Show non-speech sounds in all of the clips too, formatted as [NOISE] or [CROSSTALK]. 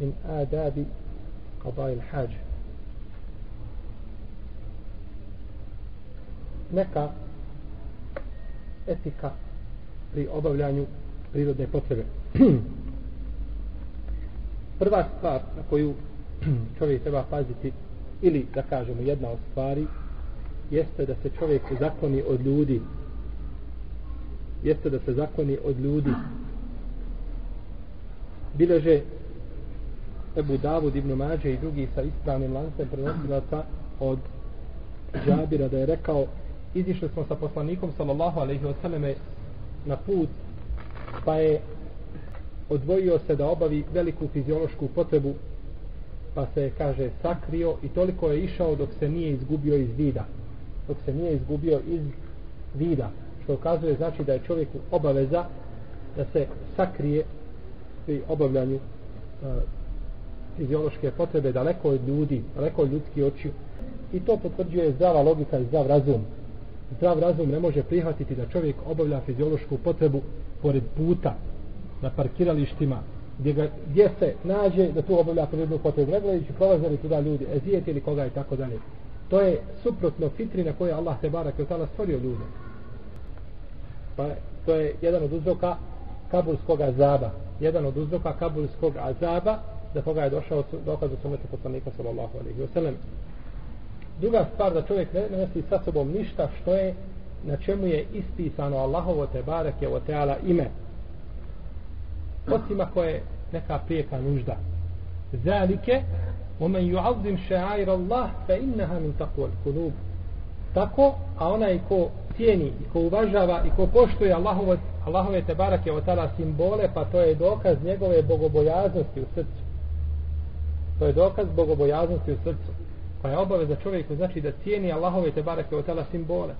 من adabi قضاء الحاجة Neka etika pri obavljanju prirodne potrebe. [CLEARS THROAT] Prva stvar na koju [CLEARS THROAT] čovjek treba paziti ili da kažemo jedna od stvari jeste da se čovjek zakoni od ljudi. Jeste da se zakoni od ljudi. Bileže Ebu Davud ibn Mađe i drugi sa ispravnim lancem prenosilaca od Džabira da je rekao izišli smo sa poslanikom sallallahu alaihi wa sallame na put pa je odvojio se da obavi veliku fiziološku potrebu pa se kaže sakrio i toliko je išao dok se nije izgubio iz vida. Dok se nije izgubio iz vida što ukazuje znači da je čovjeku obaveza da se sakrije pri obavljanju uh, fiziološke potrebe daleko od ljudi, daleko od ljudskih očiju. I to potvrđuje zdrava logika i zdrav razum. Zdrav razum ne može prihvatiti da čovjek obavlja fiziološku potrebu pored puta na parkiralištima gdje, ga, gdje se nađe da tu obavlja prirodnu potrebu ne gledajući prolazili tuda ljudi ezijeti ili koga i tako dalje. To je suprotno fitri na koje Allah te barak je tala stvorio ljude. Pa to je jedan od uzroka kabulskog azaba. Jedan od uzroka kabulskog azaba za koga je došao dokaz u sunetu poslanika sallallahu alaihi wa sallam druga stvar da čovjek ne nosi sa sobom ništa što je na čemu je ispisano Allahovo te barake o teala ime osim ako je neka prijeka nužda zalike ومن يعظم شعائر الله فإنها من تقوى القلوب tako a onaj ko cijeni i ko uvažava i ko poštuje Allahove, Allahove te barake od tada simbole pa to je dokaz njegove bogobojaznosti u srcu to je dokaz bogobojaznosti u srcu koja je obaveza čovjeku znači da cijeni Allahove te barake od tela simbole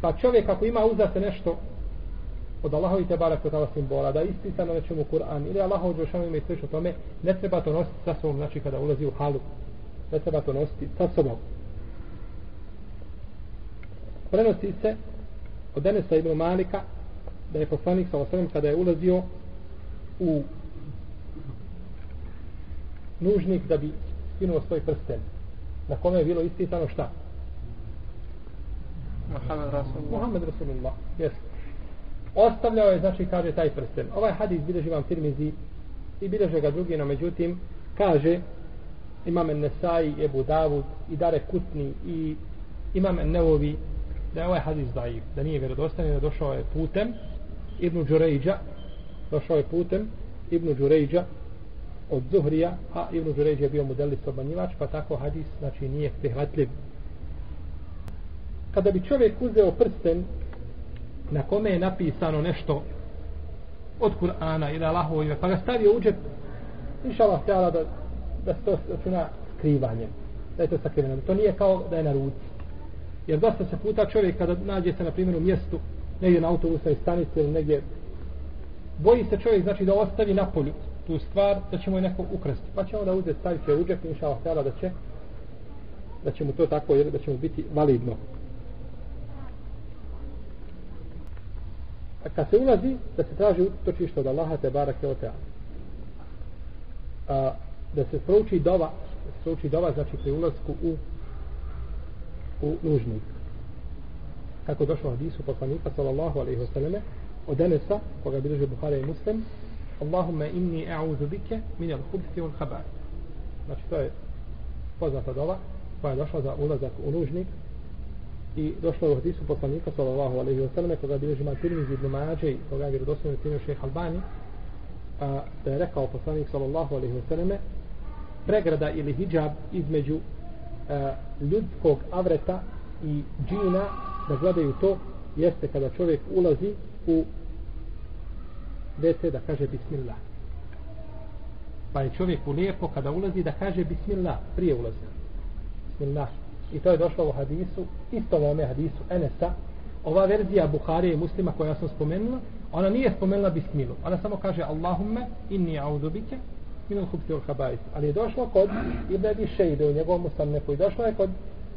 pa čovjek ako ima uzate nešto od Allahovi te barake od simbola, da je ispisano nečemu Kur'an ili Allahov džošanu ime i slično tome, ne treba to nositi sa sobom, znači kada ulazi u halu. Ne treba to nositi sa sobom. Prenosi se od Denesa ibn Malika da je poslanik sa osrem kada je ulazio u nužnik da bi skinuo svoj prsten. Na kome je bilo ispisano šta? Muhammed Rasulullah. Muhammed Rasulullah. Jeste ostavljao je, znači, kaže taj prsten. Ovaj hadis bilježi vam firmizi i bilježe ga drugi, no međutim, kaže imam Nesai, Ebu Davud i Dare Kutni i imam Neovi da je ovaj hadis daif, da nije vjerodostavljen, da došao je putem Ibnu Đurejđa, došao je putem Ibnu Đurejđa od Zuhrija, a Ibnu Đurejđa je bio modelist obmanjivač, pa tako hadis, znači, nije prihvatljiv. Kada bi čovjek uzeo prsten na kome je napisano nešto od Kur'ana ili Allahovo ime, pa ga stavio u džep, inša Allah htjala da, da se to računa skrivanje, da je to sakriveno. To nije kao da je na ruci. Jer dosta se puta čovjek kada nađe se na primjer u mjestu, negdje na autobusnoj stanici ili negdje, boji se čovjek znači da ostavi na polju tu stvar, da će mu je neko ukrasti. Pa će onda uzeti, staviti će u džep, inša Allah da će da će mu to tako, jer da će mu biti validno. A kad se ulazi, da se traži utočište od Allaha te barake o teala. A, da se prouči dova, da se prouči dova, znači pri ulazku u, u nužnik. Kako došlo hadisu poslanika, sallallahu alaihi wasallam, od Enesa, koga bilježe Buhara i Muslim, Allahumma inni a'udhu bike min al-hubthi wal khabar. Znači to je poznata dova koja je došla za ulazak u lužnik i došlo je u hadisu poslanika sallallahu alejhi ve selleme koga bilježi ima Tirmizi ibn Mađe koga je vjerodostojno cijenio šejh Albani a, da je rekao poslanik sallallahu alejhi ve selleme pregrada ili hidžab između a, ljudskog avreta i džina da gledaju to jeste kada čovjek ulazi u WC da kaže bismillah. Pa je čovjeku lijepo kada ulazi da kaže bismillah prije ulaza. Bismillah. I to je došlo u hadisu isto u ovome hadisu Enesa. Ova verzija Buharije i muslima koja sam spomenula ona nije spomenula bismilu. Ona samo kaže Allahumme inni audubike minul hubti ul habajs ali je došlo kod Ibn Abi Šejde u njegovom usamneku i došlo je kod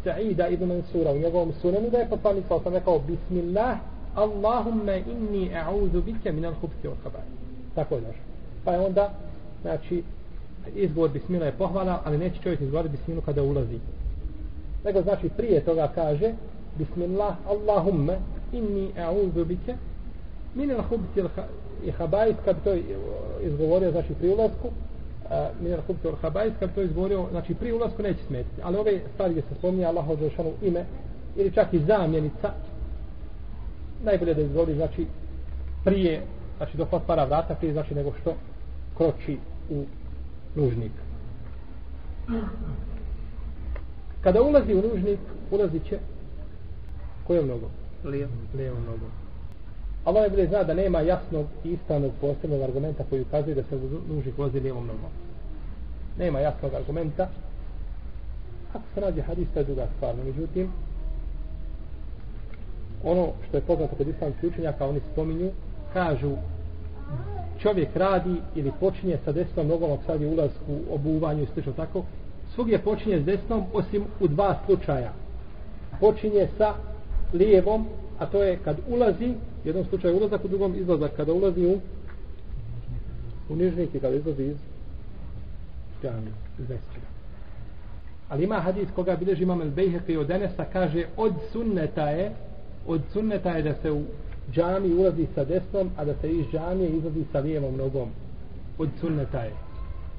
Sa'ida ibn Mansura u njegovom sunenu da je poslanik sa osam rekao Bismillah Allahumma inni audu bike minul wa ul habajs Tako je došlo. Pa je onda, znači, izgovor bismila je pohvala, ali neće čovjek izgovoriti bismilu kada ulazi. Nego znači prije toga kaže Bismillah Allahumma inni a'udhu bike min al-khubthi al-khaba'ith kad to izgovorio znači pri ulasku min al-khubthi al-khaba'ith kad to izgovorio znači pri ulasku neće smetiti ali ove stvari gdje se spominje Allahu dželle ime ili čak i zamjenica najbolje da izgovori znači prije znači dok otvara vrata prije znači nego što kroči u nužnik. Kada ulazi u nužnik ulazi će kojom nogom? lijevom lijevom nogom Allah najbolje zna da nema jasnog i istanog posebnog argumenta koji ukazuje da se u nužnik ulazi lijevom nogom. Nema jasnog argumenta. Ako se nađe hadis to je druga stvar. Međutim ono što je poznato kod islamskih učenjaka oni spominju kažu čovjek radi ili počinje sa desnom nogom ako sad je ulazku u obuvanju i slično tako svugdje počinje s desnom osim u dva slučaja. Počinje sa lijevom a to je kad ulazi u jednom slučaju ulazak u drugom izlazak. Kada ulazi u u nižnik i kada izlazi iz džami iz mesčina ali ima hadis koga bilježi imam el Bejheqi od Enesa kaže od sunneta je od sunneta je da se u džami ulazi sa desnom, a da se iz džamije izlazi sa lijevom nogom. Od sunneta je.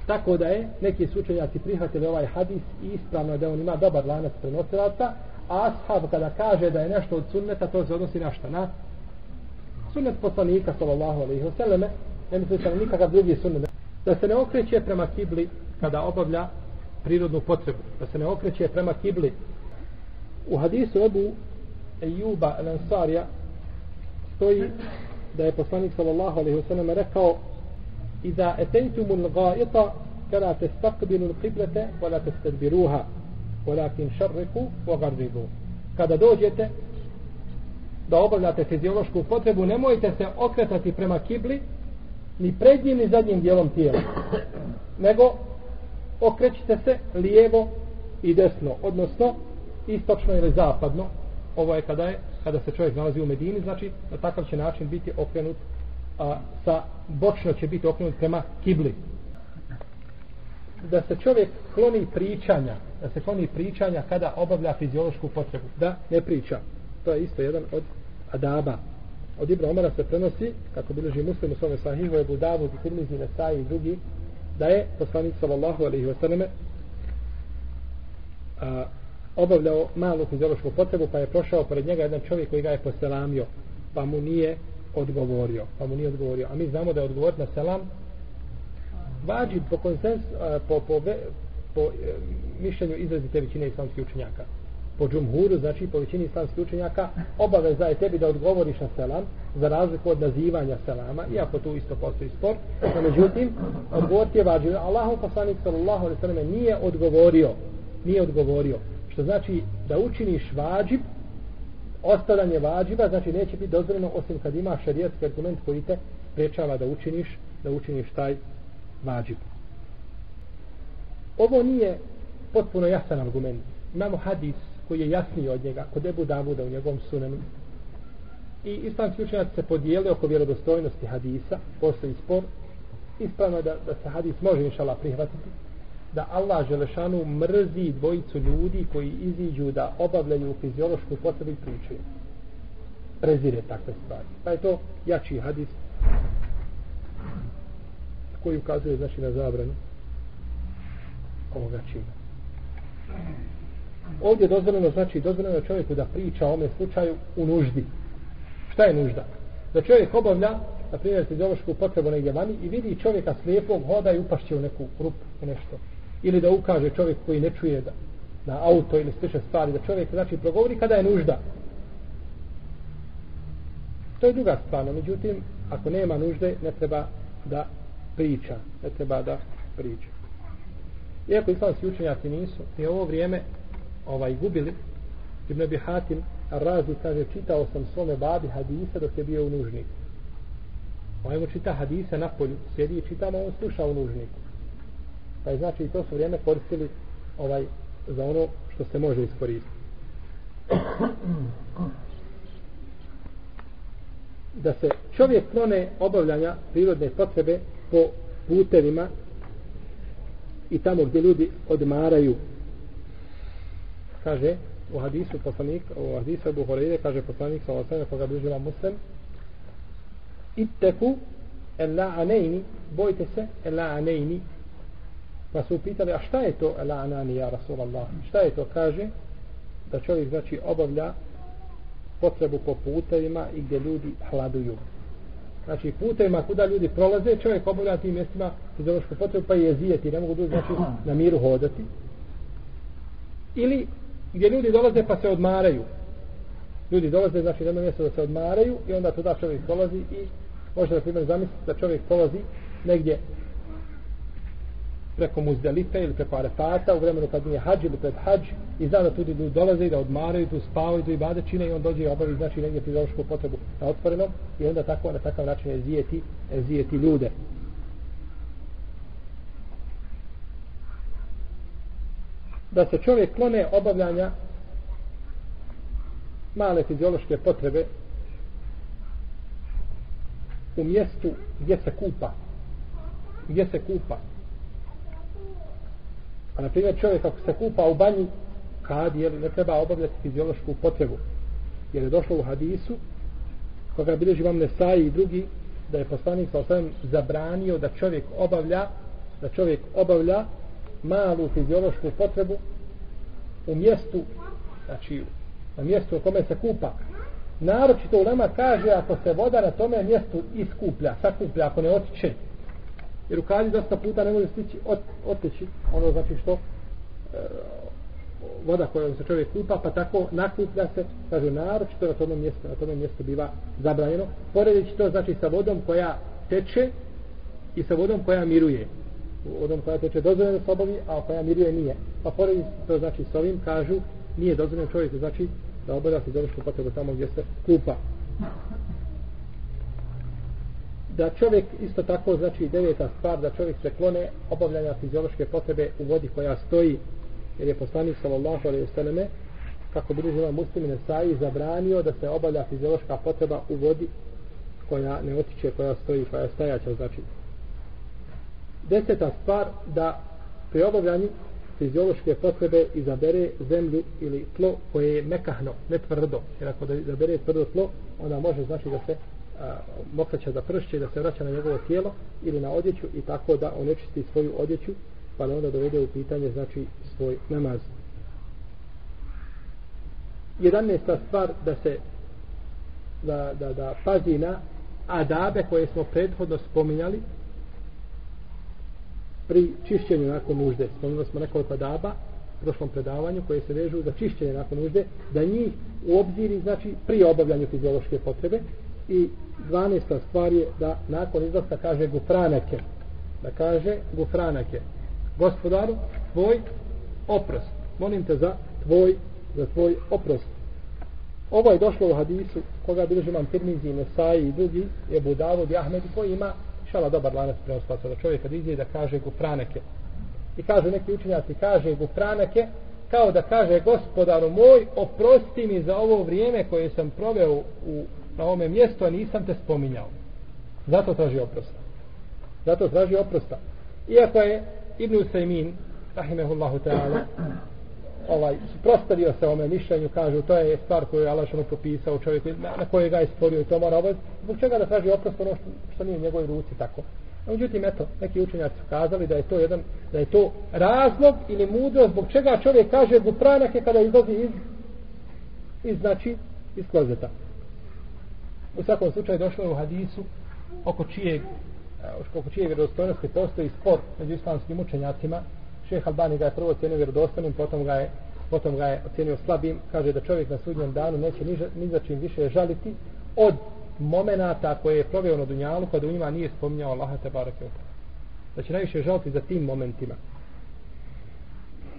Tako da je, neki sučenjaci prihvatili ovaj hadis i ispravno da on ima dobar lanac prenosilaca, a ashab kada kaže da je nešto od sunneta, to se odnosi na šta? Na sunnet poslanika, sallallahu alaihi vseleme, ne misli se na nikakav drugi sunnet. Da se ne okreće prema kibli kada obavlja prirodnu potrebu. Da se ne okreće prema kibli. U hadisu Ebu Ejuba Ansarija stoji da je poslanik sallallahu alejhi ve sellem rekao iza ataytumul ghaita kala tastaqbilu al-qiblata wa la tastadbiruha walakin sharriqu wa gharribu. Kada dođete da obavljate fiziološku potrebu nemojte se okretati prema kibli ni prednjim ni zadnjim dijelom tijela nego okrećite se lijevo i desno odnosno istočno ili zapadno ovo je kada je kada se čovjek nalazi u Medini, znači na takav će način biti okrenut a, sa bočno će biti okrenut prema kibli. Da se čovjek kloni pričanja, da se kloni pričanja kada obavlja fiziološku potrebu, da ne priča. To je isto jedan od adaba. Od Ibra Omara se prenosi, kako bileži muslim u svome sahihu, Ebu Davud i Tirmizi, Nesai i drugi, da je poslanik sallallahu alaihi wa sallame obavljao malu fiziološku potrebu pa je prošao pored njega jedan čovjek koji ga je poselamio pa mu nije odgovorio pa mu nije odgovorio. A mi znamo da je odgovor na selam vađi po konsens po, po, po, po mišljenju izrazite većine islamskih učenjaka. Po džumhuru, znači po većini islamskih učenjaka obaveza je tebi da odgovoriš na selam za razliku od nazivanja selama iako tu isto postoji spor. No međutim odgovor ti je vađi Allahu poslanik sallallahu alaihi sallam nije odgovorio nije odgovorio što znači da učiniš vađib ostavljanje vađiba znači neće biti dozvoljeno osim kad ima šarijetski argument koji te prečava da učiniš da učiniš taj vađib. Ovo nije potpuno jasan argument. Imamo hadis koji je jasniji od njega kod Ebu Davuda u njegovom sunenu. I islamski učenjaci se podijeli oko vjerodostojnosti hadisa postoji spor. Ispravno da, da se hadis može inšala prihvatiti da Allah Želešanu mrzi dvojicu ljudi koji iziđu da obavljaju fiziološku potrebu i pričaju. Prezire takve stvari. Pa je to jači hadis koji ukazuje znači na zabranu ovoga čina. Ovdje dozvoljeno znači dozvoljeno čovjeku da priča o ome slučaju u nuždi. Šta je nužda? Da čovjek obavlja na primjer fiziološku potrebu negdje vani i vidi čovjeka slijepog hoda i upašće u neku rupu u nešto ili da ukaže čovjek koji ne čuje da na auto ili sliče stvari da čovjek znači progovori kada je nužda. To je druga stvar međutim ako nema nužde ne treba da priča ne treba da priča. Iako islamski učenjaci nisu i ovo vrijeme ovaj gubili. Ibn Abi Hatim Razi kaže čitao sam svome babi hadise dok je bio u nužniku. Ovaj mu čita hadise na polju sjedi i čitamo on sluša u nužniku pa je znači i to su vrijeme koristili ovaj za ono što se može iskoristiti. Da se čovjek klone obavljanja prirodne potrebe po putevima i tamo gdje ljudi odmaraju. Kaže u hadisu poslanik u hadisu Abu Hurajre kaže poslanik sa osam koga bližila muslim itteku el la'anejni bojte se el la'anejni pa su pitali a šta je to el la'anani ja Rasulallah? Šta je to? Kaže da čovjek znači obavlja potrebu po putevima i gdje ljudi hladuju. Znači putevima kuda ljudi prolaze čovjek obavlja tim mjestima fiziološku potrebu pa je zijeti ne mogu ljudi znači na miru hodati. Ili gdje ljudi dolaze pa se odmaraju. Ljudi dolaze znači na jedno mjesto da se odmaraju i onda tuda čovjek dolazi i može da primjer zamisliti da čovjek polazi negdje preko muzdelife ili preko arefata u vremenu kad nije hađ ili pred hađ i zna da tu ljudi dolaze i da odmaraju, tu spavaju, tu i bade čine i on dođe i obavi znači negdje fiziološku potrebu na otvorenom i onda tako na takav način je zijeti, je zijeti ljude. Da se čovjek klone obavljanja male fiziološke potrebe u mjestu gdje se kupa gdje se kupa A na primjer čovjek ako se kupa u banji, kad je ne treba obavljati fiziološku potrebu. Jer je došlo u hadisu, koga bilježi vam Nesaji i drugi, da je poslanik sa osvijem zabranio da čovjek obavlja, da čovjek obavlja malu fiziološku potrebu u mjestu, znači na mjestu u kome se kupa. Naročito u nama kaže ako se voda na tome mjestu iskuplja, sakuplja, ako ne otiče, jer u kalji dosta puta ne može stići ot, oteći ono znači što e, voda kojom se čovjek kupa pa tako nakuplja se kaže naročito na tome mjestu na tome mjestu biva zabranjeno Poredići to znači sa vodom koja teče i sa vodom koja miruje. Vodom koja teče dozvoljeno s a koja miruje nije. Pa poredići to znači s ovim kažu nije dozvoljeno čovjeku znači da obavlja fiziološku potrebu tamo gdje se kupa da čovjek isto tako znači deveta stvar da čovjek se klone obavljanja fiziološke potrebe u vodi koja stoji jer je poslanik sallallahu alejhi ve selleme kako bi žena muslimine saji zabranio da se obavlja fiziološka potreba u vodi koja ne otiče koja stoji koja je stajaća znači deseta stvar da pri obavljanju fiziološke potrebe izabere zemlju ili tlo koje je mekahno, ne tvrdo. Jer ako da izabere tvrdo tlo, onda može znači da se mokraća za pršće da se vraća na njegovo tijelo ili na odjeću i tako da onečisti svoju odjeću pa da onda dovede u pitanje znači svoj namaz. Jedanesta stvar da se da, da, da pazi na adabe koje smo prethodno spominjali pri čišćenju nakon nužde. Spominjali smo nekoliko adaba u prošlom predavanju koje se vežu za čišćenje nakon nužde, da njih u obziri znači pri obavljanju fiziološke potrebe i 12. stvar je da nakon izlaska kaže gufranake. Da kaže gufranake. Gospodaru tvoj oprost. Molim te za tvoj za tvoj oprost. Ovo je došlo u hadisu koga bilježi imam Tirmizi, Nesaji i drugi je Budavod i Ahmed koji ima šala dobar lanac prenoslaca da čovjek kad izje da kaže gufranake. I kaže neki učenjaci kaže gufranake kao da kaže gospodaru moj oprosti mi za ovo vrijeme koje sam proveo u na ovome mjestu, a nisam te spominjao. Zato traži oprosta. Zato traži oprosta. Iako je Ibn Usaymin, rahimehullahu ta'ala, ovaj, prostavio se ome mišljenju, kažu, to je stvar koju je Allah što propisao čovjeku, na, na koje ga je stvorio i to mora obaviti, zbog čega da traži oprost ono što, što nije u njegovoj ruci tako. A međutim, eto, neki učenjaci su kazali da je to jedan, da je to razlog ili mudrost zbog čega čovjek kaže gupranak je kada izlazi iz, iz znači, iz klozeta. U svakom slučaju došlo je u hadisu oko čijeg eh, oko čije vjerodostojnosti postoji spor među islamskim učenjacima. Šejh Albani ga je prvo ocenio vjerodostojnim, potom ga je potom ga je ocenio slabim, kaže da čovjek na sudnjem danu neće ni, ni za čim više žaliti od momenata koje je proveo na dunjalu pa kada u njima nije spominjao Allaha te barake Da će najviše žaliti za tim momentima.